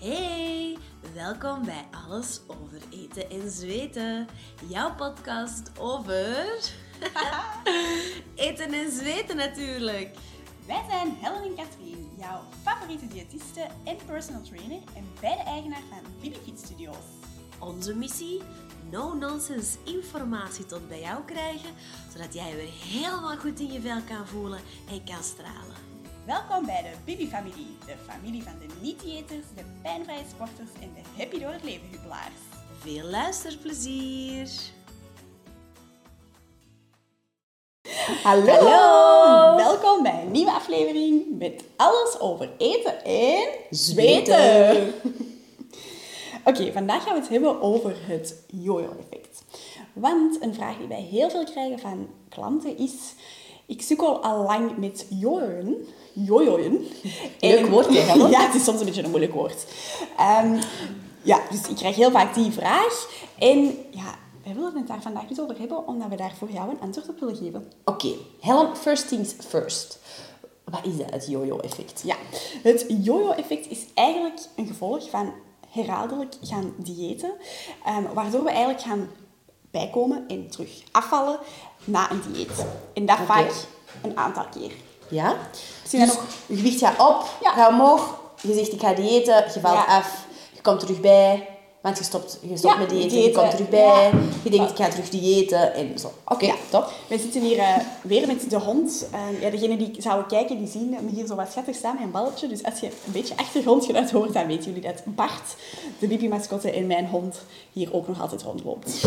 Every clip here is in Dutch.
Hey, welkom bij Alles over eten en zweten. Jouw podcast over eten en zweten natuurlijk. Wij zijn Helen en Katrien, jouw favoriete diëtiste en personal trainer en beide eigenaar van Bibi Studios. Onze missie? No-nonsense informatie tot bij jou krijgen, zodat jij weer helemaal goed in je vel kan voelen en kan stralen. Welkom bij de Bibi-familie, de familie van de niet-diëters, de pijnvrije sporters en de happy door het leven hubbelaars. Veel luisterplezier! Hallo. Hallo. Welkom bij een nieuwe aflevering met alles over eten en Zweten. Oké, vandaag gaan we het hebben over het yo-yo-effect. Want een vraag die wij heel veel krijgen van klanten is... Ik sukkel al lang met jojoen. Jojoen. Leuk woordje, Helen. Ja, het is soms een beetje een moeilijk woord. Ehm, ja, dus ik krijg heel vaak die vraag. En ja, wij willen het daar vandaag dus over hebben, omdat we daar voor jou een antwoord op willen geven. Oké, Helen, first things first. Wat is dat, het yo-yo-effect? Ja, het yo-yo-effect is eigenlijk een gevolg van herhaaldelijk gaan diëten, ehm, waardoor we eigenlijk gaan bijkomen en terug afvallen na een dieet. En dat Oké. vaak een aantal keer. Ja? Zie je Dus nog? je gewicht gaat op, Ja. gaat omhoog, je zegt ik ga diëten, je valt Ja. af, je komt terug bij, want je stopt, je stopt Ja, met diëten, je komt terug bij, je denkt ik ga terug diëten en zo. Oké, top. We zitten hier eh, weer met de hond. Uh, ja, degenen die zouden kijken, die zien me hier zo wat schattig staan met een balletje. Dus als je een beetje achtergrondgeluid hoort, dan weten jullie dat Bart, de bibi-mascotte en mijn hond, hier ook nog altijd rondloopt.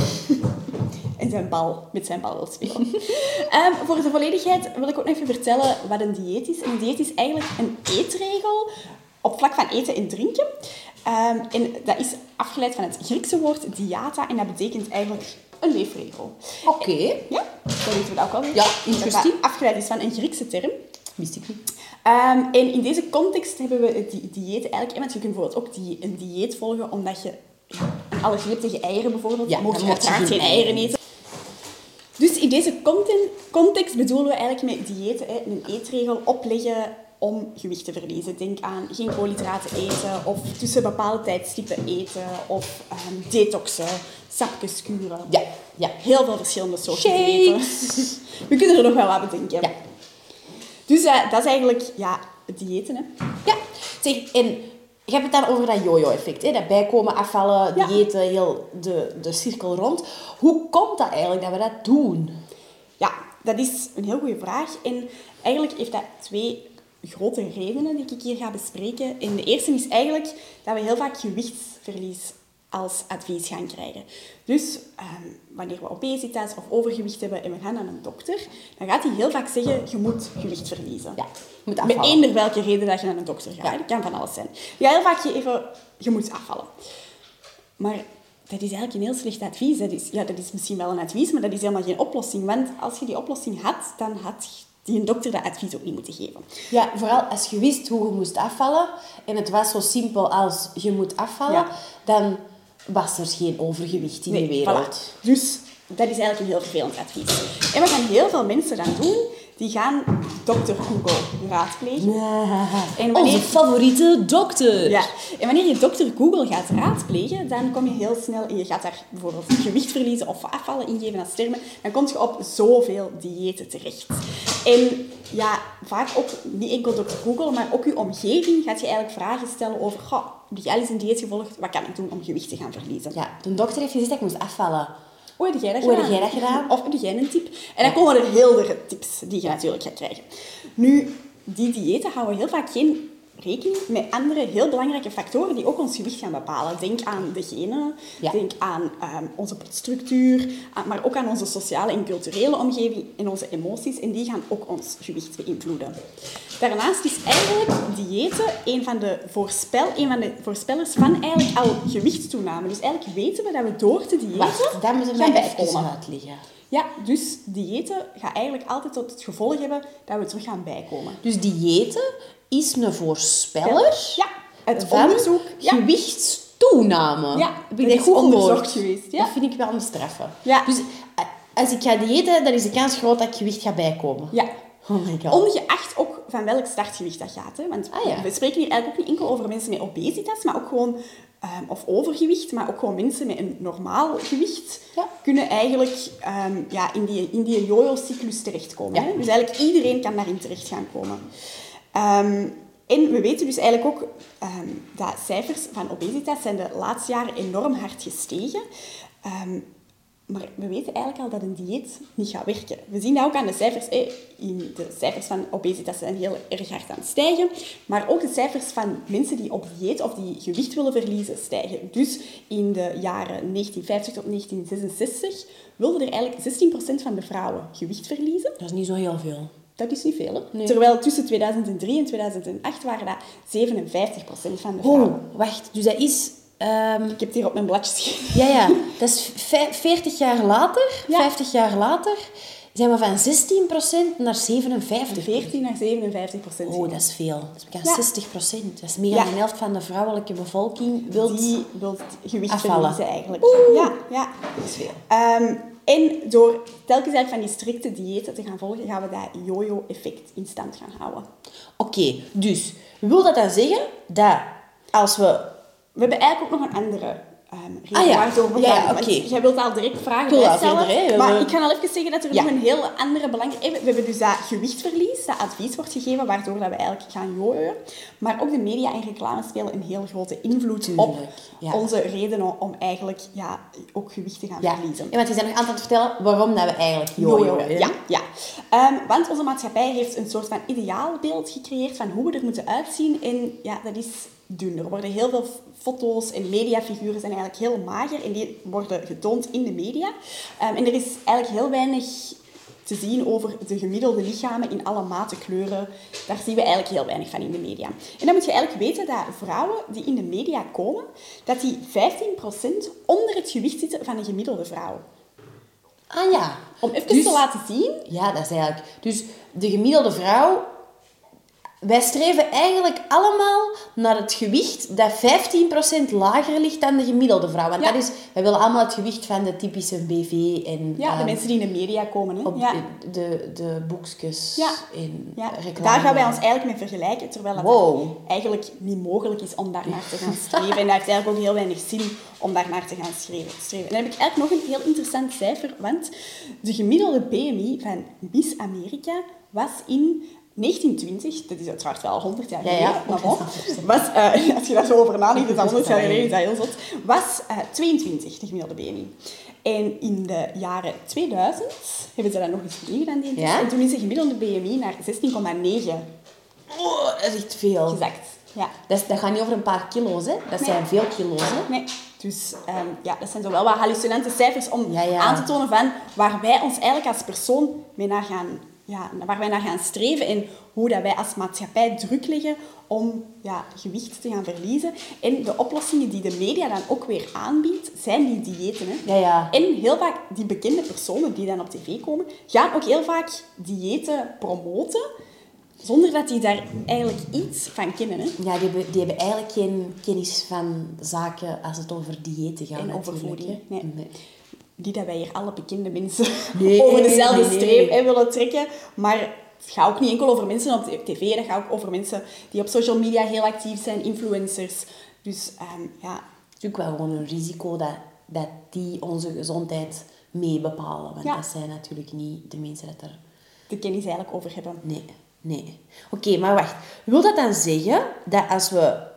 En zijn bal, met zijn bal wil spelen. Ehm, voor de volledigheid wil ik ook nog even vertellen wat een dieet is. En een dieet is eigenlijk een eetregel op vlak van eten en drinken. Ehm, en dat is afgeleid van het Griekse woord diata en dat betekent eigenlijk een leefregel. Oké, Ja, dat weten we dat ook al. Ja, dat afgeleid is van een Griekse term. wist ik niet. Ehm, en in deze context hebben we het di- dieet eigenlijk... Want je kunt bijvoorbeeld ook die, een dieet volgen omdat je ja, allergie hebt tegen eieren bijvoorbeeld. Ja, mocht je uiteraard geen eieren eten. Dus in deze context bedoelen we eigenlijk met dieeten hè, een eetregel opleggen om gewicht te verliezen. Denk aan geen koolhydraten eten of tussen bepaalde tijdstippen eten of ehm, detoxen, sapjes kuren. Ja, ja. Heel veel verschillende soorten Shakes. diëten. We kunnen er nog wel wat bedenken. Ja. Dus eh, dat is eigenlijk ja, het diëten. Hè. Ja, zeg, en je hebt het dan over dat yo-yo-effect, hè? dat bijkomen, afvallen, Ja. diëten, heel de, de cirkel rond. Hoe komt dat eigenlijk dat we dat doen? Ja, dat is een heel goede vraag. En eigenlijk heeft dat twee grote redenen die ik hier ga bespreken. En de eerste is eigenlijk dat we heel vaak gewichtsverlies als advies gaan krijgen. Dus ehm, wanneer we obesitas of overgewicht hebben en we gaan naar een dokter, dan gaat hij heel vaak zeggen, je moet gewicht verliezen. Ja, je moet Met afvallen. eender welke reden dat je naar een dokter gaat. Ja. Dat kan van alles zijn. Ja, heel vaak geven, je moet afvallen. Maar dat is eigenlijk een heel slecht advies. Dat is, ja, dat is misschien wel een advies, maar dat is helemaal geen oplossing. Want als je die oplossing had, dan had die een dokter dat advies ook niet moeten geven. Ja, vooral als je wist hoe je moest afvallen en het was zo simpel als je moet afvallen, Ja. dan was er geen overgewicht in de wereld. voilà. Dus dat is eigenlijk een heel vervelend advies. En wat gaan heel veel mensen dan doen? Die gaan dokter Google raadplegen. En wanneer- Onze favoriete dokter. Ja, en wanneer je dokter Google gaat raadplegen, dan kom je heel snel, en je gaat daar bijvoorbeeld gewicht verliezen of afvallen ingeven als termen, dan kom je op zoveel diëten terecht. En ja, vaak ook niet enkel dokter Google, maar ook je omgeving gaat je eigenlijk vragen stellen over, goh, heb jij al eens een dieet gevolgd? Wat kan ik doen om gewicht te gaan verliezen? Ja, de dokter heeft gezegd dat ik moest afvallen. Hoe heb jij dat Hoe heb gedaan? jij dat gedaan? Of heb jij een tip? En dan komen er heel veel tips die je natuurlijk gaat krijgen. Nu, die diëten houden heel vaak geen rekening met andere heel belangrijke factoren die ook ons gewicht gaan bepalen. Denk aan de genen, Ja. denk aan ehm, onze structuur, aan- maar ook aan onze sociale en culturele omgeving en onze emoties. En die gaan ook ons gewicht beïnvloeden. Daarnaast is eigenlijk diëten een van de, voorspel, een van de voorspellers van eigenlijk al gewichtstoename. Dus eigenlijk weten we dat we door te diëten Wacht, dat moeten we gaan bijkomen. uitleggen. Ja, dus diëten gaat eigenlijk altijd tot het gevolg hebben dat we terug gaan bijkomen. Dus diëten is een voorspeller Ja, het van onderzoek. Ja, gewichtstoename. Ja, ik dat dat is goed onderzocht gehoord? geweest, ja. Dat vind ik wel een straffen. Ja. Dus eh, als ik ga diëten, dan is de kans groot dat ik gewicht ga bijkomen. ja. Oh my god. Ongeacht ook van welk startgewicht dat gaat. Hè? Want Ah, ja. we spreken hier eigenlijk ook niet enkel over mensen met obesitas, maar ook gewoon, ehm, of overgewicht, maar ook gewoon mensen met een normaal gewicht Ja. kunnen eigenlijk ehm, ja, in die, in die yo-yo-cyclus terechtkomen. Ja. Hè? Dus eigenlijk iedereen kan daarin terecht gaan komen. Ehm, en we weten dus eigenlijk ook dat cijfers van obesitas zijn de laatste jaren enorm hard gestegen. Ehm, maar we weten eigenlijk al dat een dieet niet gaat werken. We zien dat ook aan de cijfers. eh, in de cijfers van obesitas zijn heel erg hard aan het stijgen. Maar ook de cijfers van mensen die op dieet of die gewicht willen verliezen stijgen. Dus in de jaren 1950 tot 1966 wilden er eigenlijk 16% van de vrouwen gewicht verliezen. Dat is niet zo heel veel. Dat is niet veel, hè? Nee. Terwijl tussen 2003 en 2008 waren dat 57% van de vrouwen. Oh, wacht. Dus dat is... ehm, Ik heb het hier op mijn bladjes geschreven. ja, ja. Dat is vij- 40 jaar later, Ja. 50 jaar later, zijn we van 16% naar 57%. 14 naar 57 procent. Oh, dat is veel. Dat is bijna Ja. 60 procent. Dat is meer Ja. dan de helft van de vrouwelijke bevolking wil Die wil gewicht verliezen eigenlijk. Ja, ja. Dat is veel. Ehm, en door telkens eigenlijk van die strikte diëten te gaan volgen, gaan we dat yo-yo-effect in stand gaan houden. Oké, dus wil dat dan zeggen dat als we... We hebben eigenlijk ook nog een andere ehm reden Ah ja. waardoor we Ja, gaan. Jij wilt al direct vragen hè. Maar We- ik ga al even zeggen dat er nog een heel andere belangrijke... We hebben dus dat gewichtverlies, dat advies wordt gegeven, waardoor dat we eigenlijk gaan jojoen. Maar ook de media en reclame spelen een heel grote invloed op onze redenen om eigenlijk ja, ook gewicht te gaan verliezen. ja, want je bent nog aan het vertellen waarom dat we eigenlijk Jojo, ja. ja. Ehm, want onze maatschappij heeft een soort van ideaalbeeld gecreëerd van hoe we er moeten uitzien. En ja, dat is dun. Er worden heel veel foto's en mediafiguren zijn eigenlijk heel mager. En die worden getoond in de media. Ehm, en er is eigenlijk heel weinig te zien over de gemiddelde lichamen in alle maten, kleuren. Daar zien we eigenlijk heel weinig van in de media. En dan moet je eigenlijk weten dat vrouwen die in de media komen, dat die 15% onder het gewicht zitten van een gemiddelde vrouw. Ah ja. Om even Dus- te laten zien Ja, dat is eigenlijk... Dus de gemiddelde vrouw... Wij streven eigenlijk allemaal naar het gewicht dat 15% lager ligt dan de gemiddelde vrouw. Want Ja. dat is... Wij willen allemaal het gewicht van de typische BV en... Ja, de ehm, mensen die in de media komen. Hè? Op ja. de, de, de boekjes Ja. en Ja. reclame. Daar gaan wij ons eigenlijk mee vergelijken, terwijl het Wow. eigenlijk niet mogelijk is om daar naar te gaan streven. En dat heeft eigenlijk ook heel weinig zin om daar naar te gaan streven. streven. En dan heb ik eigenlijk nog een heel interessant cijfer, want de gemiddelde BMI van Miss Amerika was in 1920, dat is uiteraard wel al 100 jaar Ja, ja. geleden, maar bon, was, eh, als je daar zo over nadenkt, is dat 100 jaar geleden, is dat heel zot, was eh, 22, de gemiddelde BMI. En in de jaren 2000 hebben ze dat nog eens gedaan, die test. Ja? En toen is de gemiddelde BMI naar 16,9 Oh, dat is echt veel. gezakt. Ja. Dat, is- dat gaat niet over een paar kilo's, hè. Dat Nee. zijn veel kilo's, hè. Nee. Dus ehm, ja, dat zijn zo wel wat hallucinante cijfers om Ja, ja. aan te tonen van waar wij ons eigenlijk als persoon mee naar gaan, ja, waar wij naar gaan streven en hoe dat wij als maatschappij druk leggen om ja, gewicht te gaan verliezen. En de oplossingen die de media dan ook weer aanbiedt, zijn die diëten. Hè? Ja, ja. En heel vaak die bekende personen die dan op tv komen, gaan ook heel vaak diëten promoten, zonder dat die daar eigenlijk iets van kennen. Hè? Ja, die hebben, die hebben eigenlijk geen kennis van zaken als het over diëten gaat. En natuurlijk, overvoeding, hè. nee. Niet dat wij hier alle bekende mensen Nee, over dezelfde nee, streep willen trekken, maar het gaat ook niet enkel over mensen op tv, dat gaat ook over mensen die op social media heel actief zijn, influencers. Dus ehm, ja, Het is ook wel gewoon een risico dat, dat die onze gezondheid mee bepalen. Want Ja. dat zijn natuurlijk niet de mensen dat er... de kennis eigenlijk over hebben. Nee, nee. Oké, maar wacht. Wil dat dan zeggen dat als we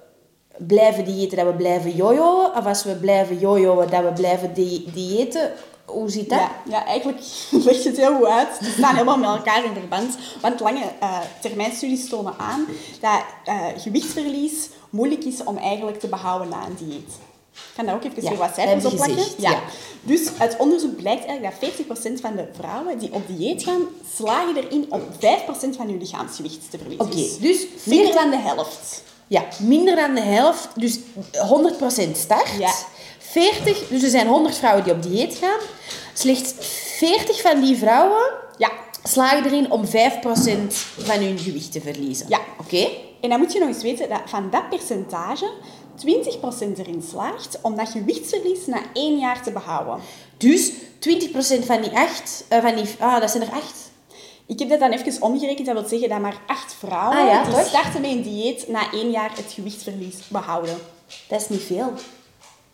blijven diëten, dat we blijven jojoen? Of als we blijven jojoen, dat we blijven di diëten? Hoe zit dat? Ja, ja, eigenlijk leg je het heel goed uit. Die staan helemaal met elkaar in verband. Want lange eh termijnstudies tonen aan dat eh, gewichtsverlies moeilijk is om eigenlijk te behouden na een dieet. Ik kan daar ook even Ja, weer wat cijfers op plakken. Ja. ja. Dus uit onderzoek blijkt eigenlijk dat 40% van de vrouwen die op dieet gaan, slagen erin om 5% van hun lichaamsgewicht te verliezen. Oké, dus minder vier- dan de helft. Ja, minder dan de helft. Dus 100% start. Ja. 40, dus er zijn 100 vrouwen die op dieet gaan. Slechts 40 van die vrouwen Ja. slagen erin om 5% van hun gewicht te verliezen. Ja. Oké? En dan moet je nog eens weten dat van dat percentage 20% erin slaagt om dat gewichtsverlies na één jaar te behouden. Dus 20% van die 8, van die, ah, dat zijn er 8. Ik heb dat dan even omgerekend. Dat wil zeggen dat maar acht vrouwen Ah ja, die toch? starten met een dieet na één jaar het gewichtsverlies behouden. Dat is niet veel.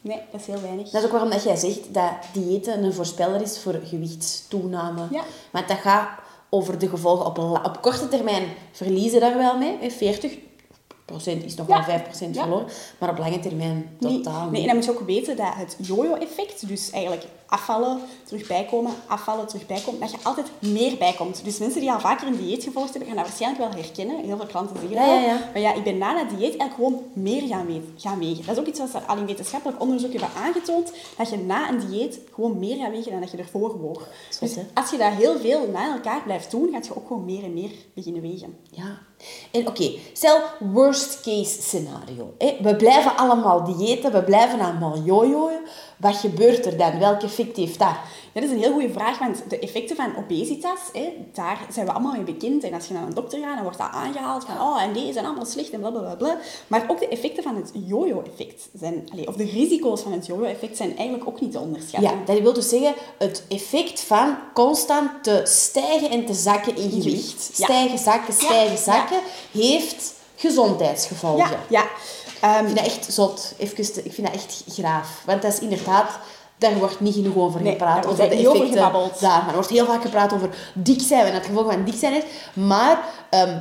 Nee, dat is heel weinig. Dat is ook waarom dat jij zegt dat diëten een voorspeller is voor gewichtstoename. Ja. Maar dat gaat over de gevolgen op, op korte termijn verliezen daar wel mee. hè, 40 is nog Ja. wel 5 procent Ja. verloren. Maar op lange termijn totaal Nee, niet. en dan moet je ook weten dat het yo-yo-effect, dus eigenlijk afvallen, terug bijkomen, afvallen, terug bijkomen, dat je altijd meer bijkomt. Dus mensen die al vaker een dieet gevolgd hebben, gaan dat waarschijnlijk wel herkennen. Heel veel klanten zeggen Ja, dat. ja, ja. Maar ja, ik ben na dat dieet eigenlijk gewoon meer gaan, we- gaan wegen. Dat is ook iets wat ze al in wetenschappelijk onderzoek hebben aangetoond, dat je na een dieet gewoon meer gaat wegen dan dat je ervoor woog. Dus als je dat heel veel na elkaar blijft doen, gaat je ook gewoon meer en meer beginnen wegen. Ja. En oké, stel worst case scenario. We blijven allemaal diëten, we blijven allemaal jojoen. Wat gebeurt er dan? Welk effect heeft dat? Dat is een heel goede vraag, want de effecten van obesitas, daar zijn we allemaal mee bekend. En als je naar een dokter gaat, dan wordt dat aangehaald van oh, en die zijn allemaal slecht en blablabla. Maar ook de effecten van het yo-yo-effect zijn, of de risico's van het yo-yo-effect zijn eigenlijk ook niet te onderschatten. Ja, dat wil dus zeggen het effect van constant te stijgen en te zakken in gewicht. Stijgen, zakken, stijgen, zakken, heeft gezondheidsgevolgen. ja. ja. Ehm, Ik vind dat echt zot. Even te- ik vind dat echt graaf. Want dat is inderdaad... Daar wordt niet genoeg over gepraat. over de over effecten daar. Maar er wordt heel vaak gepraat over dik zijn en het gevolg van dik zijn is. Maar ehm,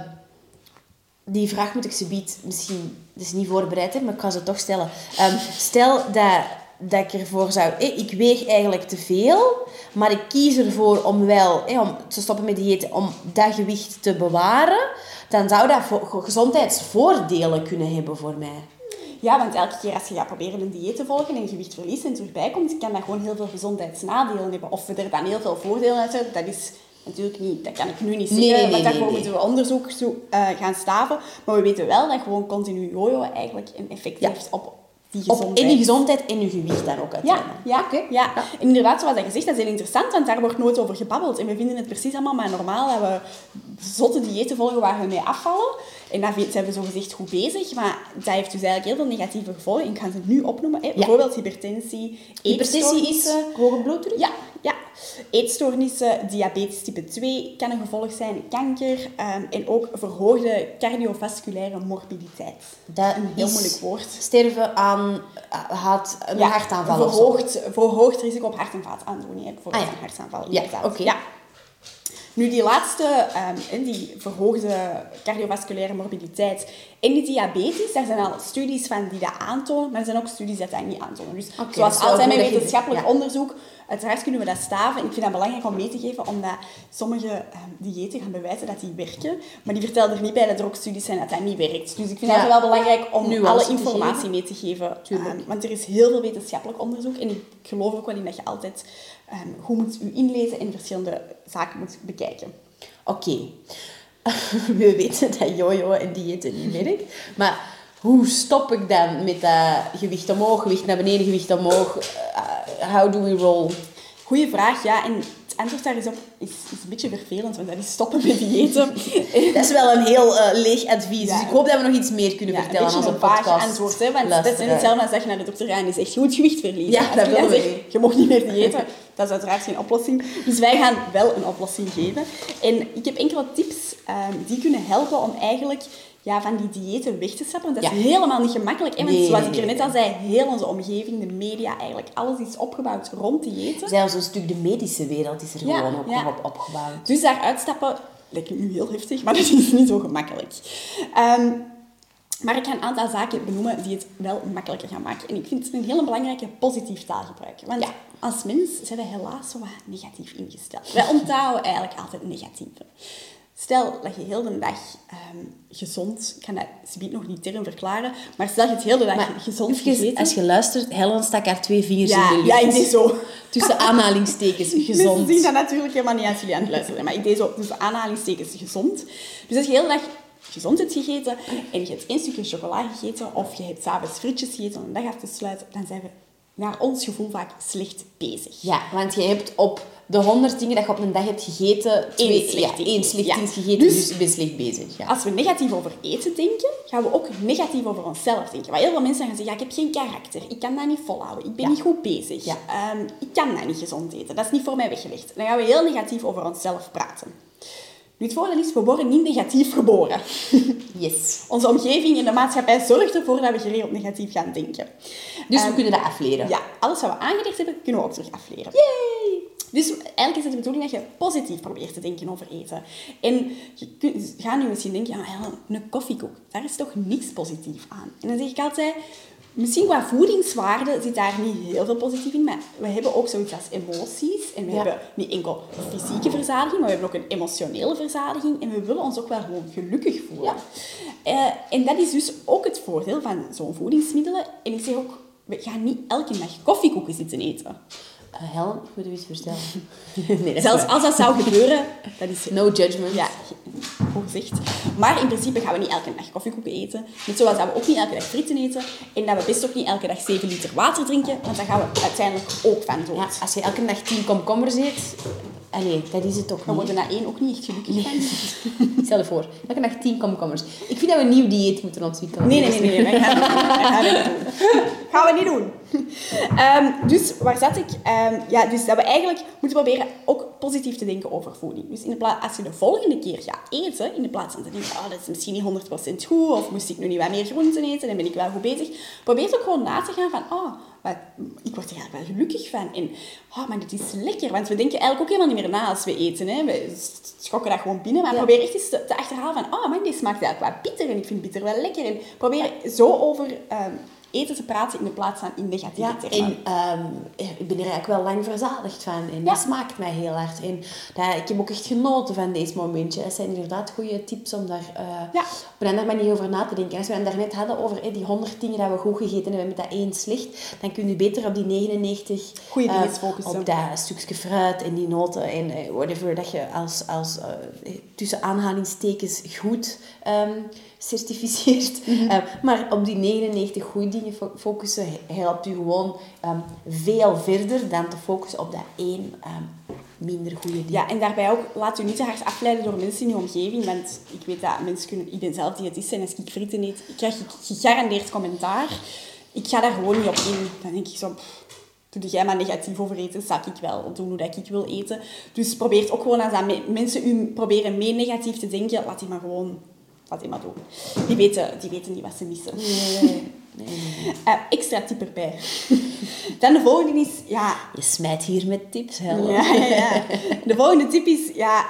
die vraag moet ik ze biedt misschien... Is niet voorbereid, hè, maar ik ga ze toch stellen. Ehm, stel dat, dat ik ervoor zou... hé, ik weeg eigenlijk te veel, maar ik kies ervoor om wel hé, om te stoppen met diëten, om dat gewicht te bewaren. Dan zou dat vo- gezondheidsvoordelen kunnen hebben voor mij. Ja, want elke keer als je gaat proberen een dieet te volgen en gewicht verliest en terug bijkomt, kan dat gewoon heel veel gezondheidsnadelen hebben. Of we er dan heel veel voordelen uit hebben, dat is natuurlijk niet, dat kan ik nu niet zeggen, Nee, nee, nee, nee, moeten we onderzoek zo, eh, gaan staven. Maar we weten wel dat gewoon continu jojo eigenlijk een effect Ja. heeft op die Op, gezondheid. en je gezondheid en je gewicht dan ook Ja, uiteindelijk. ja, ja. En inderdaad, zoals dat gezegd, dat is heel interessant, want daar wordt nooit over gebabbeld. En we vinden het precies allemaal maar normaal dat we zotte diëten volgen waar we mee afvallen. En daar zijn we zo gezegd goed bezig, maar dat heeft dus eigenlijk heel veel negatieve gevolgen. Ik ga ze nu opnoemen. Hè. Bijvoorbeeld hypertensie, Hypertensie is hoge bloeddruk? Ja, ja. Eetstoornissen, diabetes type 2 kan een gevolg zijn, kanker ehm, en ook verhoogde cardiovasculaire morbiditeit. Dat een heel moeilijk woord. Sterven aan eh, hart, een hartaanval verhoogd, verhoogd risico op hart- en vaataandoeningen. Bijvoorbeeld Ah, ja. een hartaanval. Ja, oké. Ja. Nu, die laatste, ehm, die verhoogde cardiovasculaire morbiditeit en die diabetes, daar zijn al studies van die dat aantonen, maar er zijn ook studies dat dat niet aantonen. Dus zoals altijd met wetenschappelijk ja. onderzoek, uiteraard kunnen we dat staven. En ik vind dat belangrijk om mee te geven, omdat sommige ehm, diëten gaan bewijzen dat die werken, maar die vertellen er niet bij dat er ook studies zijn dat dat niet werkt. Dus ik vind Ja. dat wel belangrijk om Nuance alle informatie mee te geven. Ehm, want er is heel veel wetenschappelijk onderzoek en ik geloof ook wel in dat je altijd ehm, goed moet u inlezen en verschillende zaken moet bekijken. Oké. We weten dat jojo en diëten niet werkt. Maar hoe stop ik dan met dat gewicht omhoog, gewicht naar beneden, gewicht omhoog? Eh, how do we roll? Goeie vraag, ja. En het antwoord daar is op is, is een beetje vervelend, want dat is stoppen met diëten. Dat is wel een heel eh, leeg advies. Ja. Dus ik hoop dat we nog iets meer kunnen Ja, vertellen aan beetje onze een podcast. antwoord, hè, want dat is hetzelfde als dat je naar de dokter gaat en zegt, je moet gewicht verliezen. Ja, dat je zegt, niet. Je mag niet meer diëten. Dat is uiteraard geen oplossing. Dus wij gaan wel een oplossing geven. En ik heb enkele tips ehm, die kunnen helpen om eigenlijk ja, van die diëten weg te stappen. Want dat is Ja. helemaal niet gemakkelijk. hè, Want Nee, zoals ik er net al zei, heel onze omgeving, de media, eigenlijk alles is opgebouwd rond diëten. Zelfs een stuk de medische wereld is er Ja, gewoon ja. nog op opgebouwd. Dus daar uitstappen lijkt me nu heel heftig, maar dat is niet zo gemakkelijk. Ehm, maar ik ga een aantal zaken benoemen die het wel makkelijker gaan maken. En ik vind het een hele belangrijke positief taalgebruik. Want Ja. Als mens zijn we helaas zo wat negatief ingesteld. Wij onthouden eigenlijk altijd negatieve. Stel dat je heel de dag ehm, gezond, ik kan dat subiet nog niet term verklaren, maar stel je het heel de dag Maar gezond gegeten... als je luistert, Helen stak haar twee vingers ja, in de lucht. ja, ik deed zo. Tussen aanhalingstekens, gezond. Mensen zien dat natuurlijk helemaal niet als jullie aan het luisteren zijn. Maar ik deed zo, dus aanhalingstekens gezond. Dus als je heel de dag gezond hebt gegeten en je hebt één stukje chocola gegeten of je hebt s'avonds frietjes gegeten om een dag af te sluiten, dan zijn we naar ons gevoel vaak slecht bezig. Ja, want je hebt op de honderd dingen dat je op een dag hebt gegeten, twee, slecht ja, één slecht Ja. gegeten, Dus- dus, je bent slecht bezig. Ja. Als we negatief over eten denken, gaan we ook negatief over onszelf denken. Waar heel veel mensen gaan zeggen, ja, ik heb geen karakter, ik kan dat niet volhouden, ik ben niet goed bezig. Ehm, ik kan dat niet gezond eten, dat is niet voor mij weggelegd. Dan gaan we heel negatief over onszelf praten. Nu, het voordeel is, we worden niet negatief geboren. Yes. Onze omgeving en de maatschappij zorgt ervoor dat we geregeld negatief gaan denken. Dus we Ehm, kunnen dat afleren. Ja, alles wat we aangeleerd hebben, kunnen we ook terug afleren. Yay! Dus eigenlijk is het de bedoeling dat je positief probeert te denken over eten. En je kunt, ga nu misschien denken, ja, een koffiekoek, daar is toch niks positief aan. En dan zeg ik altijd, misschien qua voedingswaarde zit daar niet heel veel positief in, maar we hebben ook zoiets als emoties. En we Ja. hebben niet enkel fysieke verzadiging, maar we hebben ook een emotionele verzadiging. En we willen ons ook wel gewoon gelukkig voelen. Eh, en dat is dus ook het voordeel van zo'n voedingsmiddelen. En ik zeg ook, we gaan niet elke dag koffiekoeken zitten eten. Eh, Helen, ik moet u iets vertellen. nee, Zelfs waar. als dat zou gebeuren, dat is No judgment. ja, goed gezegd. Maar in principe gaan we niet elke dag koffiekoeken eten. Net zoals dat we ook niet elke dag frieten eten. En dat we best ook niet elke dag 7 liter water drinken, want dan gaan we uiteindelijk ook van dood. Ja, als je elke dag tien komkommers eet... Allee, dat is het toch We worden na één ook niet echt gelukkig van. Stel je voor, elke dag tien komkommers. Ik vind dat we een nieuw dieet moeten ontwikkelen. Nee, nee, nee, nee, wij gaan, wij gaan we niet doen. Gaan we niet doen. Ehm, dus waar zat ik? Ehm, ja, dus dat we eigenlijk moeten proberen ook positief te denken over voeding. Dus in de plaats, als je de volgende keer gaat eten, in de plaats van te denken, oh, dat is misschien niet 100% goed, of moest ik nu niet wat meer groenten eten, dan ben ik wel goed bezig. Probeer ook gewoon na te gaan van, oh, wat, ik word er eigenlijk wel gelukkig van. En, oh, maar dit is lekker. Want we denken eigenlijk ook helemaal niet meer na als we eten. Hè. We schokken dat gewoon binnen. Maar Ja. probeer echt eens te, te achterhalen van, oh, maar dit smaakt eigenlijk wat bitter. En ik vind bitter wel lekker. En probeer zo over ehm, eten te praten in de plaats van in negatieve Ja, termen. en ehm, ik ben er eigenlijk wel lang verzadigd van. En Ja. dat smaakt mij heel hard. En dat, ik heb ook echt genoten van deze momentje. Het zijn inderdaad goede tips om daar eh, Ja. op een andere manier over na te denken. Als we het daarnet hadden over eh, die 100 dingen dat we goed gegeten hebben met dat één slecht, dan kun je beter op die 99 Goeie eh, dingen focussen. Op dat stukje fruit en die noten en eh, whatever dat je als, als tussen aanhalingstekens goed ehm, certificeert. Mhm. Eh, maar op die 99 goede dingen fo- focussen helpt u gewoon ehm, veel verder dan te focussen op dat één ehm, minder goede ding. Ja, en daarbij ook, laat u niet te hard afleiden door mensen in je omgeving. Want ik weet dat mensen kunnen... Ik ben zelf diëtist en als ik frieten eet, krijg ik gegarandeerd commentaar. Ik ga daar gewoon niet op in. Dan denk ik zo... Doe jij maar negatief over eten, zal ik wel doen hoe dat ik wil eten. Dus probeer ook gewoon als dat me- mensen u proberen mee negatief te denken, laat die maar gewoon... Maar doen. Die weten, die weten niet wat ze missen. Nee, nee, nee. Extra tip erbij. Dan de volgende is... Ja, Je smijt hier met tips, Helen. ja, ja, ja. De volgende tip is, ja,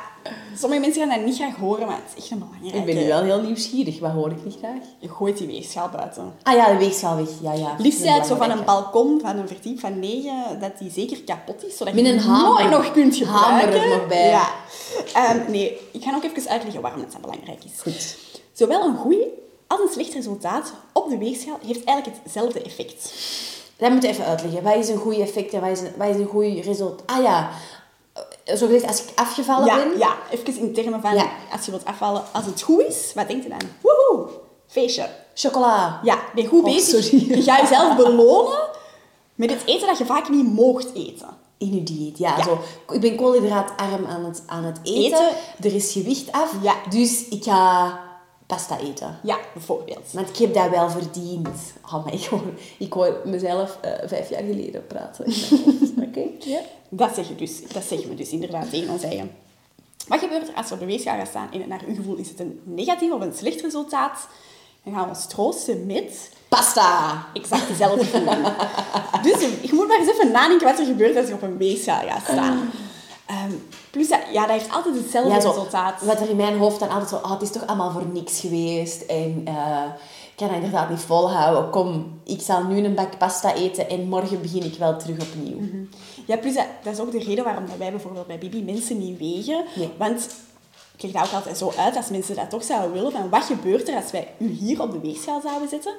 sommige mensen gaan dat niet graag horen, maar het is echt een belangrijke. Ik ben nu wel heel nieuwsgierig. Wat hoor ik niet graag? Je gooit die weegschaal buiten. Ah ja, de weegschaal weg. Ja, ja. Liefst eigenlijk zo van een balkon, van een verdiep van negen, dat die zeker kapot is, zodat Met je een hamer. nooit nog kunt gebruiken. Hamer er nog bij. Ja. Ehm, nee, ik ga ook even uitleggen waarom dat belangrijk is. Goed. Zowel een goed als een slecht resultaat op de weegschaal heeft eigenlijk hetzelfde effect. Dat moet je even uitleggen. Wat is een goed effect en wat is een, wat is een goed resultaat? Ah ja, Eh, zo gezegd, als ik afgevallen Ja, ben... ja, even in termen van, Ja. als je wilt afvallen, als het goed is, wat denk je dan? Woehoe, feestje. Chocola. Ja, ben goed Oh, bezig. sorry. Je gaat jezelf belonen met het eten dat je vaak niet moogt eten. In je dieet, ja. Ja. Zo, ik ben koolhydraatarm aan het, aan het eten. Eten. Er is gewicht af. Ja. Dus ik ga pasta eten. Ja, bijvoorbeeld. Want ik heb dat wel verdiend. Oh, maar ik hoor, ik hoor mezelf eh, vijf jaar geleden praten. Oké? Ja. Dat, zeg je dus, dat zeggen we dus inderdaad tegen ons eigen. Wat gebeurt er als we op de weegschaal gaan staan en naar uw gevoel is het een negatief of een slecht resultaat? Dan gaan we ons troosten met Pasta. exact dezelfde voeding. dus je moet maar eens even nadenken wat er gebeurt als je op een weegschaal gaat staan. Ehm, plus, dat, ja, dat heeft altijd hetzelfde Ja, zo, resultaat. wat er in mijn hoofd dan altijd zo... Oh, het is toch allemaal voor niks geweest. En eh, ik kan dat inderdaad niet volhouden. Kom, ik zal nu een bak pasta eten en morgen begin ik wel terug opnieuw. Ja, plus dat, dat is ook de reden waarom dat wij bijvoorbeeld bij Bibi mensen niet wegen. Nee. Want ik leg dat ook altijd zo uit als mensen dat toch zouden willen. Van wat gebeurt er als wij u hier op de weegschaal zouden zetten?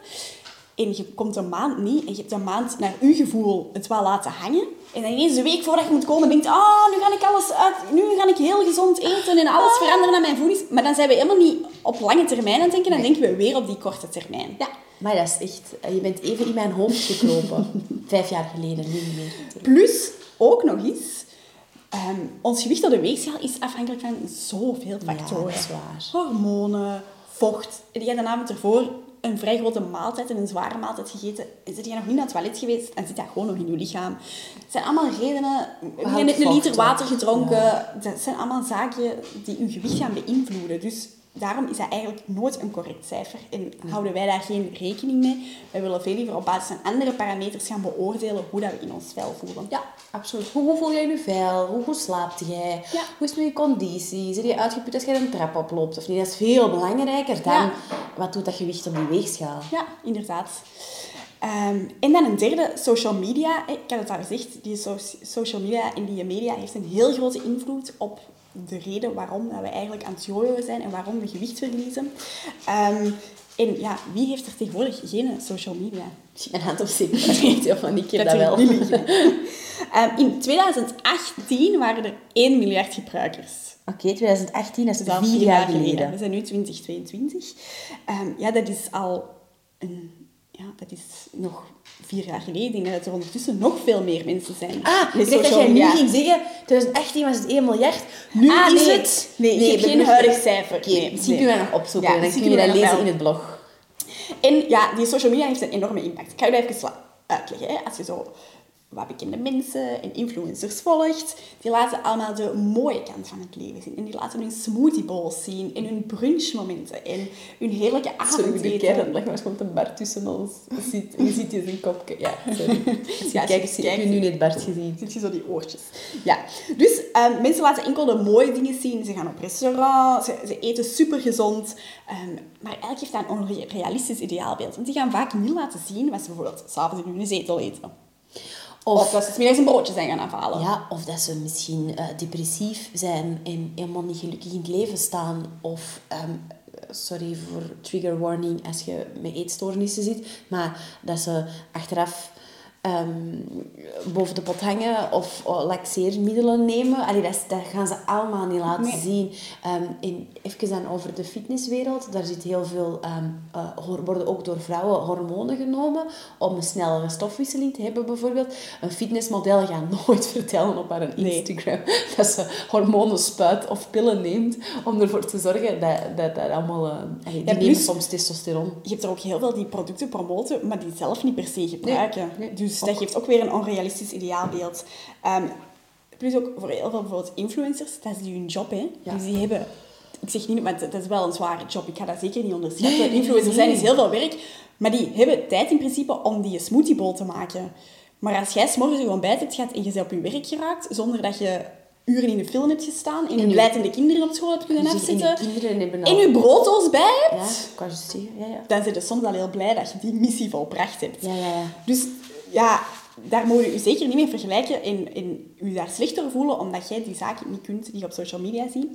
En je komt een maand niet en je hebt een maand naar uw gevoel het wel laten hangen. En dan ineens de week voordat je moet komen, denkt ah, nu ga ik alles uit, nu ga ik heel gezond eten en alles veranderen aan mijn voedings. Maar dan zijn we helemaal niet op lange termijn aan het denken, dan denken we weer op die korte termijn. Ja, maar dat is echt... eh, Je bent even in mijn hoofd gekropen. Vijf jaar geleden, nu niet meer. Plus, ook nog eens, ehm, ons gewicht op de weegschaal is afhankelijk van zoveel factoren. dat is waar. Hormonen, vocht. En jij de avond ervoor een vrij grote maaltijd en een zware maaltijd gegeten, zit je nog niet naar het toilet geweest en zit dat gewoon nog in je lichaam. Het zijn allemaal redenen. Je net een liter water gedronken. Dat zijn allemaal zaken die je gewicht gaan beïnvloeden. Dus daarom is dat eigenlijk nooit een correct cijfer. En houden wij daar geen rekening mee. Wij willen veel liever op basis van andere parameters gaan beoordelen hoe dat we in ons vel voelen. Ja, absoluut. Hoe voel jij je vel? Hoe goed slaapt jij? Ja. Hoe is met je conditie? Zit je uitgeput als je een trap oploopt of niet? Dat is veel belangrijker dan Ja. Wat doet dat gewicht op die weegschaal. Ja, inderdaad. Ehm, en dan een derde, social media. Ik had het al gezegd, die so- social media en die media heeft een heel grote invloed op de reden waarom dat we eigenlijk aan het jojoen zijn en waarom we gewicht verliezen. Ehm, en ja, wie heeft er tegenwoordig geen social media? Dat weet je van, ik heb dat wel. Niet liegen. Ehm, in 2018 waren er 1 miljard gebruikers. Oké, 2018, dat is Dat is al vier jaar geleden. We zijn nu 2022. Ehm, ja, dat is al een, ja, dat is nog vier jaar geleden. Ik denk dat er ondertussen nog veel meer mensen zijn. Ah, ik dacht dat jij nu ging zeggen, 2018 was het 1 miljard. Nu Ah, is nee. het... Nee, ik heb geen huidig cijfer. Nee, misschien kunnen we dat nog opzoeken Ja, en dan kun je dat lezen in het blog. En ja, die social media heeft een enorme impact. Ik ga je dat even uitleggen. Hè. Als je zo wat bekende mensen en influencers volgt, die laten allemaal de mooie kant van het leven zien. En die laten hun smoothie bowls zien en hun brunchmomenten en hun heerlijke Sorry, de avondeten. kern, leg maar een Bart tussen ons. Je ziet, je ziet hier zijn kopje. Ja, sorry. Als je Ja, kijkt, je nu net Bart gezien. Zit je zo die oortjes. Ja. Dus ehm, mensen laten enkel de mooie dingen zien. Ze gaan op restaurant, ze, ze eten supergezond. Ehm maar eigenlijk heeft dat een onrealistisch ideaalbeeld. Want die gaan vaak niet laten zien wat ze bijvoorbeeld s'avonds in hun zetel eten. Of, Of, dat ze middags een broodje zijn gaan afhalen. ja, of dat ze misschien eh, depressief zijn en helemaal niet gelukkig in het leven staan. Of, ehm, sorry voor trigger warning als je met eetstoornissen zit, maar dat ze achteraf ehm, boven de pot hangen of oh, laxeermiddelen nemen. Allee, dat, dat gaan ze allemaal niet laten Nee. zien. Ehm, en even dan over de fitnesswereld. Daar zit heel veel, ehm, eh, worden ook door vrouwen hormonen genomen om een snellere stofwisseling te hebben bijvoorbeeld. Een fitnessmodel gaat nooit vertellen op haar Nee. Instagram dat ze hormonen spuit of pillen neemt om ervoor te zorgen dat dat, dat allemaal... allee, die Ja, nemen plus- soms testosteron. Je hebt er ook heel veel die producten promoten, maar die zelf niet per se gebruiken. nee, dus ook. dat geeft ook weer een onrealistisch ideaalbeeld. Ehm, plus ook voor heel veel bijvoorbeeld influencers, dat is hun job. Hè? Ja. Dus die hebben... Ik zeg niet, maar dat is wel een zware job. Ik ga dat zeker niet onderschatten. Nee, Influencers nee. zijn is heel veel werk, maar die hebben tijd in principe om die smoothie bowl te maken. Maar als jij s'morgens gewoon bij hebt gehad en je bent op je werk geraakt, zonder dat je uren in de film hebt gestaan en je En je- blijtende kinderen op school hebt kunnen Dus en afzetten, en al... je brooddoos bij hebt, Ja, kan je. Ja, ja. dan zijn je soms al heel blij dat je die missie volbracht hebt. Ja, ja, ja. Dus ja, daar moet je je zeker niet mee vergelijken en, en je daar slechter voelen omdat jij die zaken niet kunt die je op social media ziet.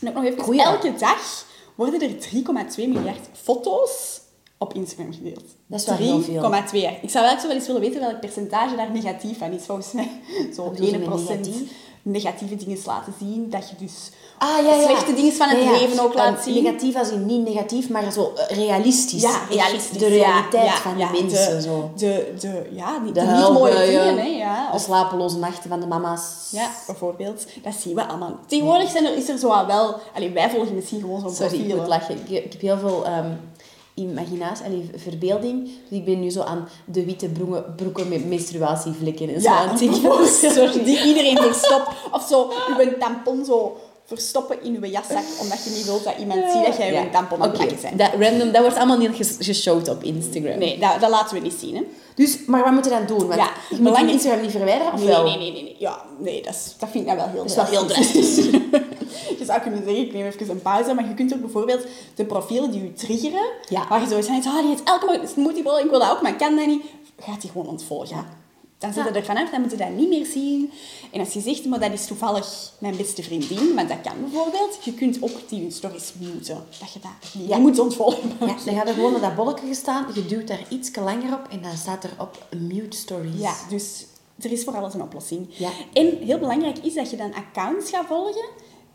En ook nog even, Goeie. elke dag worden er 3,2 miljard foto's op Instagram gedeeld. Dat is wel heel veel. 3,2 jaar. Ik zou wel zo wel eens willen weten welk percentage daar negatief van is. Volgens mij zo'n bedoel je 1% met negatief? Negatieve dingen laten zien. Dat je dus Ah, ja, ja. slechte dingen van het Ja, leven ook laat zien. Negatief als in niet negatief, maar zo eh, realistisch. Ja, realistisch. De realiteit van de mensen. De, zo. de, de, ja, die, De de niet mooie dingen. Hè, ja. De Of, slapeloze nachten van de mama's. ja, bijvoorbeeld. Dat zien we allemaal. Tegenwoordig zijn er, is er zo wel... Allee, wij volgen misschien gewoon zo'n Sorry, ik moet lachen. Ik, ik heb heel veel ehm, imaginatie, allee, verbeelding. Dus ik ben nu zo aan de witte broeken, broeken met menstruatievlekken en zo aan het bijvoorbeeld. Sorry. Die iedereen verstopt. Of zo, uw tampon zo verstoppen in uw jaszak, omdat je niet wilt dat iemand ziet dat jij Ja. uw tampon aan plakken bent. dat, random, dat wordt allemaal niet ges- geshowd op Instagram. Nee, dat, dat laten we niet zien. Hè. Dus, maar wat moet je dan doen? Want Ja, je moet Instagram niet verwijderen, of Nee, wel? nee, nee, nee, nee. Ja, nee, dat, is, dat vind ik nou wel heel Dat is wel heel drastisch. je zou kunnen zeggen, ik neem even een pauze, maar je kunt ook bijvoorbeeld de profielen die je triggeren, Ja. waar je zo van ah, die heeft elke ik wil dat ook, maar ik kan dat niet, gaat die gewoon ontvolgen. Dan zit je Ja. er vanaf, dan moet je dat niet meer zien. En als je zegt, maar dat is toevallig mijn beste vriendin, maar dat kan bijvoorbeeld, je kunt ook die stories muten. Dat je dat niet Ja. moet ontvolgen. Ja, dan gaat er gewoon op dat bolletje gestaan, je duwt daar iets langer op en dan staat er op mute stories. Ja, dus er is voor alles een oplossing. Ja. En heel belangrijk is dat je dan accounts gaat volgen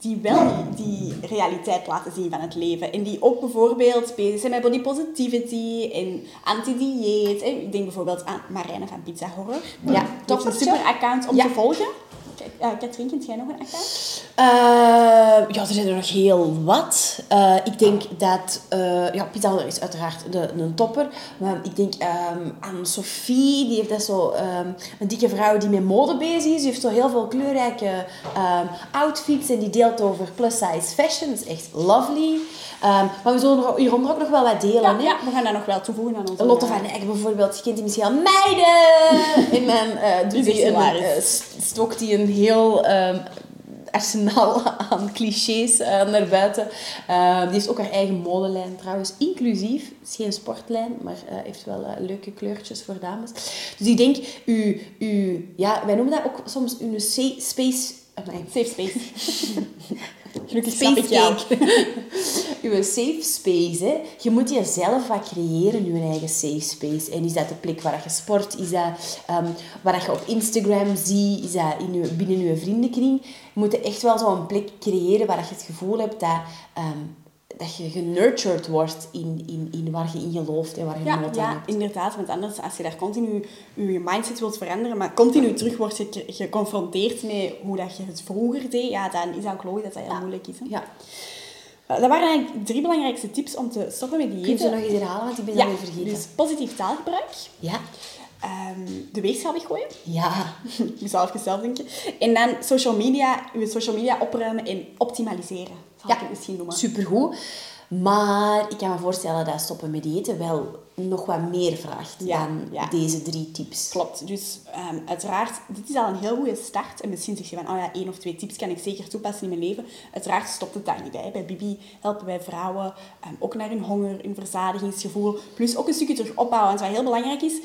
die wel die, realiteit laten zien van het leven. En die ook bijvoorbeeld bezig zijn met body positivity en anti-dieet. Ik denk bijvoorbeeld aan Marijne van Pizza Horror. Ja, heeft een super account om Ja. te volgen. Uh, Katrien, kent jij nog een account? Uh, ja, er zijn er nog heel wat. Uh, ik denk dat... Uh, ja, Piet Alder is uiteraard de, een topper. Maar ik denk um, aan Sophie. Die heeft dat zo... Um, een dikke vrouw die met mode bezig is. Die heeft zo heel veel kleurrijke um, outfits. En die deelt over plus-size fashion. Dat is echt lovely. maar we zullen hieronder ook nog wel wat delen. Ja, ja, we gaan dat nog wel toevoegen aan onze... Lotte van Eyck bijvoorbeeld. Je kent die misschien al. Meiden! In mijn... Uh, stokt die een heel um, arsenaal aan clichés uh, naar buiten. Uh, die heeft ook haar eigen modelijn trouwens, inclusief. Het is geen sportlijn, maar uh, heeft wel leuke kleurtjes voor dames. Dus ik denk, u, u, ja, wij noemen dat ook soms uw space... Safe space. Gelukkig snap ik jou. Uw safe space, hè. je moet jezelf wat creëren, je eigen safe space. En is dat de plek waar je sport? Is dat um, waar je op Instagram ziet? Is dat in je, binnen je vriendenkring? Je moet echt wel zo'n plek creëren waar je het gevoel hebt dat, um, dat je genurtured wordt in, in, in waar je in gelooft en waar je ja, nood ja, aan hebt. inderdaad. Want anders, als je daar continu je mindset wilt veranderen, maar continu terug wordt je geconfronteerd met hoe dat je het vroeger deed, ja, dan is dat ook logisch dat dat heel Ja. moeilijk is. Hè? Ja. Dat waren eigenlijk drie belangrijkste tips om te stoppen met dieeten. Kun je ze nog eens herhalen, want ik ben Ja, dat weer vergeten. dus positief taalgebruik, Ja. ehm, de weegschaal weggooien, Ja. ik moest zelf zelf denken, en dan social media, je social media opruimen en optimaliseren, Ja. ik. Supergoed. Maar ik kan me voorstellen dat stoppen met eten wel nog wat meer vraagt Ja, dan ja. deze drie tips. Klopt. Dus ehm, uiteraard, dit is al een heel goede start. En misschien zeg je van, oh ja, één of twee tips kan ik zeker toepassen in mijn leven. Uiteraard stopt het daar niet bij. Bij Bibi helpen wij vrouwen ehm, ook naar hun honger, hun verzadigingsgevoel. Plus ook een stukje terug opbouwen. Want wat heel belangrijk is,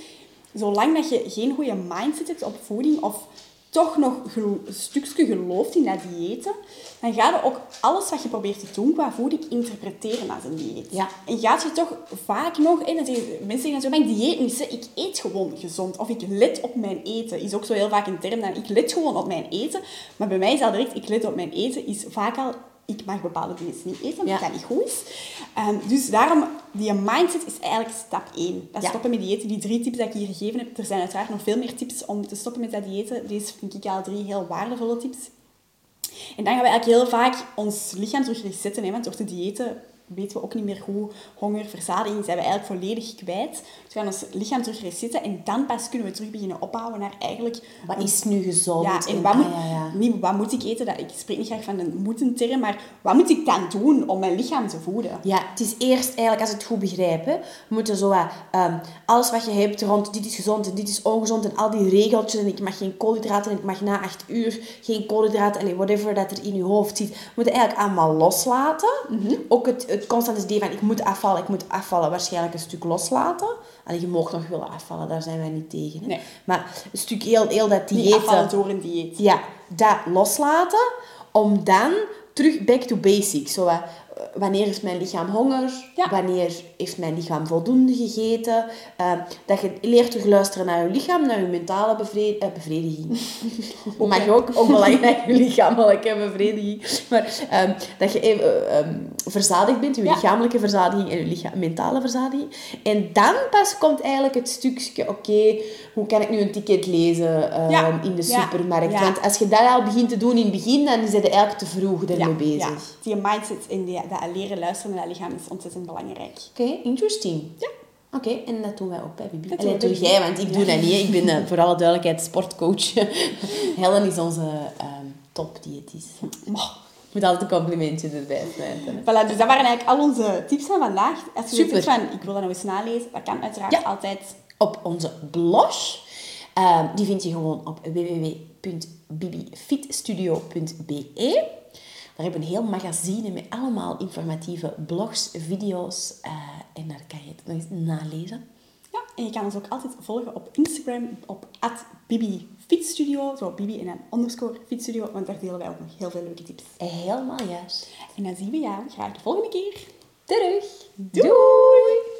zolang dat je geen goede mindset hebt op voeding of toch nog een stukje gelooft in dat diëten, dan ga je ook alles wat je probeert te doen qua voeding interpreteren als een dieet. Ja. En gaat je toch vaak nog... En dan zeggen, mensen zeggen zo, maar ik dieet niet, ik eet gewoon gezond. Of ik let op mijn eten. Is ook zo heel vaak een term dan, ik let gewoon op mijn eten. Maar bij mij is al direct, ik let op mijn eten, is vaak al... Ik mag bepaalde dingen niet eten, omdat Ja. dat niet goed is. Ehm, dus daarom, die mindset is eigenlijk stap 1. Dat Ja. stoppen met diëten. Die drie tips die ik hier gegeven heb. Er zijn uiteraard nog veel meer tips om te stoppen met dat diëten. Deze vind ik al drie heel waardevolle tips. En dan gaan we eigenlijk heel vaak ons lichaam terug resetten. Hè? Want door te diëten weten we ook niet meer hoe honger, verzadiging zijn we eigenlijk volledig kwijt. Dus we gaan ons lichaam terug resetten en dan pas kunnen we terug beginnen opbouwen naar eigenlijk... Wat is nu gezond? Ja, en En- wat ah, moet, ja, ja. Niet, wat moet ik eten? Dat, ik spreek niet graag van een moeten term, maar wat moet ik dan doen om mijn lichaam te voeden? Ja, het is eerst eigenlijk, als ik het goed begrijp, hè, moeten zo wat, ehm, alles wat je hebt rond dit is gezond en dit is ongezond en al die regeltjes en ik mag geen koolhydraten en ik mag na acht uur geen koolhydraten, allee, whatever dat er in je hoofd zit, we moeten eigenlijk allemaal loslaten. Mhm. Ook het, het constante idee van ik moet afvallen, ik moet afvallen, waarschijnlijk een stuk loslaten. Allee, je mag nog willen afvallen, daar zijn wij niet tegen. Hè. Nee. Maar een stuk heel, heel dat diëten... afvallen door een dieet. Ja, dat loslaten om dan terug back to basics. Zo, wat, wanneer heeft mijn lichaam honger? Ja. Wanneer heeft mijn lichaam voldoende gegeten? Eh, dat je leert terug luisteren naar je lichaam, naar je mentale eh, bevrediging. Mag je ook, ook belangrijk, je lichamelijke bevrediging. Maar ehm, dat je even eh, ehm, verzadigd bent, je Ja. lichamelijke verzadiging en je licha- mentale verzadiging. En dan pas komt eigenlijk het stukje, oké, hoe kan ik nu een ticket lezen ehm, Ja. in de supermarkt? Want als je dat al begint te doen in het begin, dan is het eigenlijk te vroeg ermee bezig. ja. Die mindset en die, dat leren luisteren naar dat lichaam is ontzettend belangrijk. Oké, interesting. Ja. Oké, en dat doen wij ook bij Bibi. Dat Allee, doe jij, want ik doe dat niet. Ik ben eh, voor alle duidelijkheid sportcoach. Helen is onze um, topdiëtist. Maar, Ik moet altijd een complimentje erbij smijten. Voilà, dus dat waren eigenlijk al onze tips van vandaag. Als je Super. van, ik wil dat nou eens nalezen, dat kan uiteraard Ja. altijd. Op onze blog. Ehm, die vind je gewoon op www.bibifitstudio.be. Daar hebben een heel magazine met allemaal informatieve blogs, video's. eh, en daar kan je het nog eens nalezen. Ja, en je kan ons ook altijd volgen op Instagram, op Bibi Fitstudio, zo Bibi en dan underscore Fitstudio, want daar delen wij ook nog heel veel leuke tips. Helemaal juist. En dan zien we jou graag de volgende keer. Terug. Doei!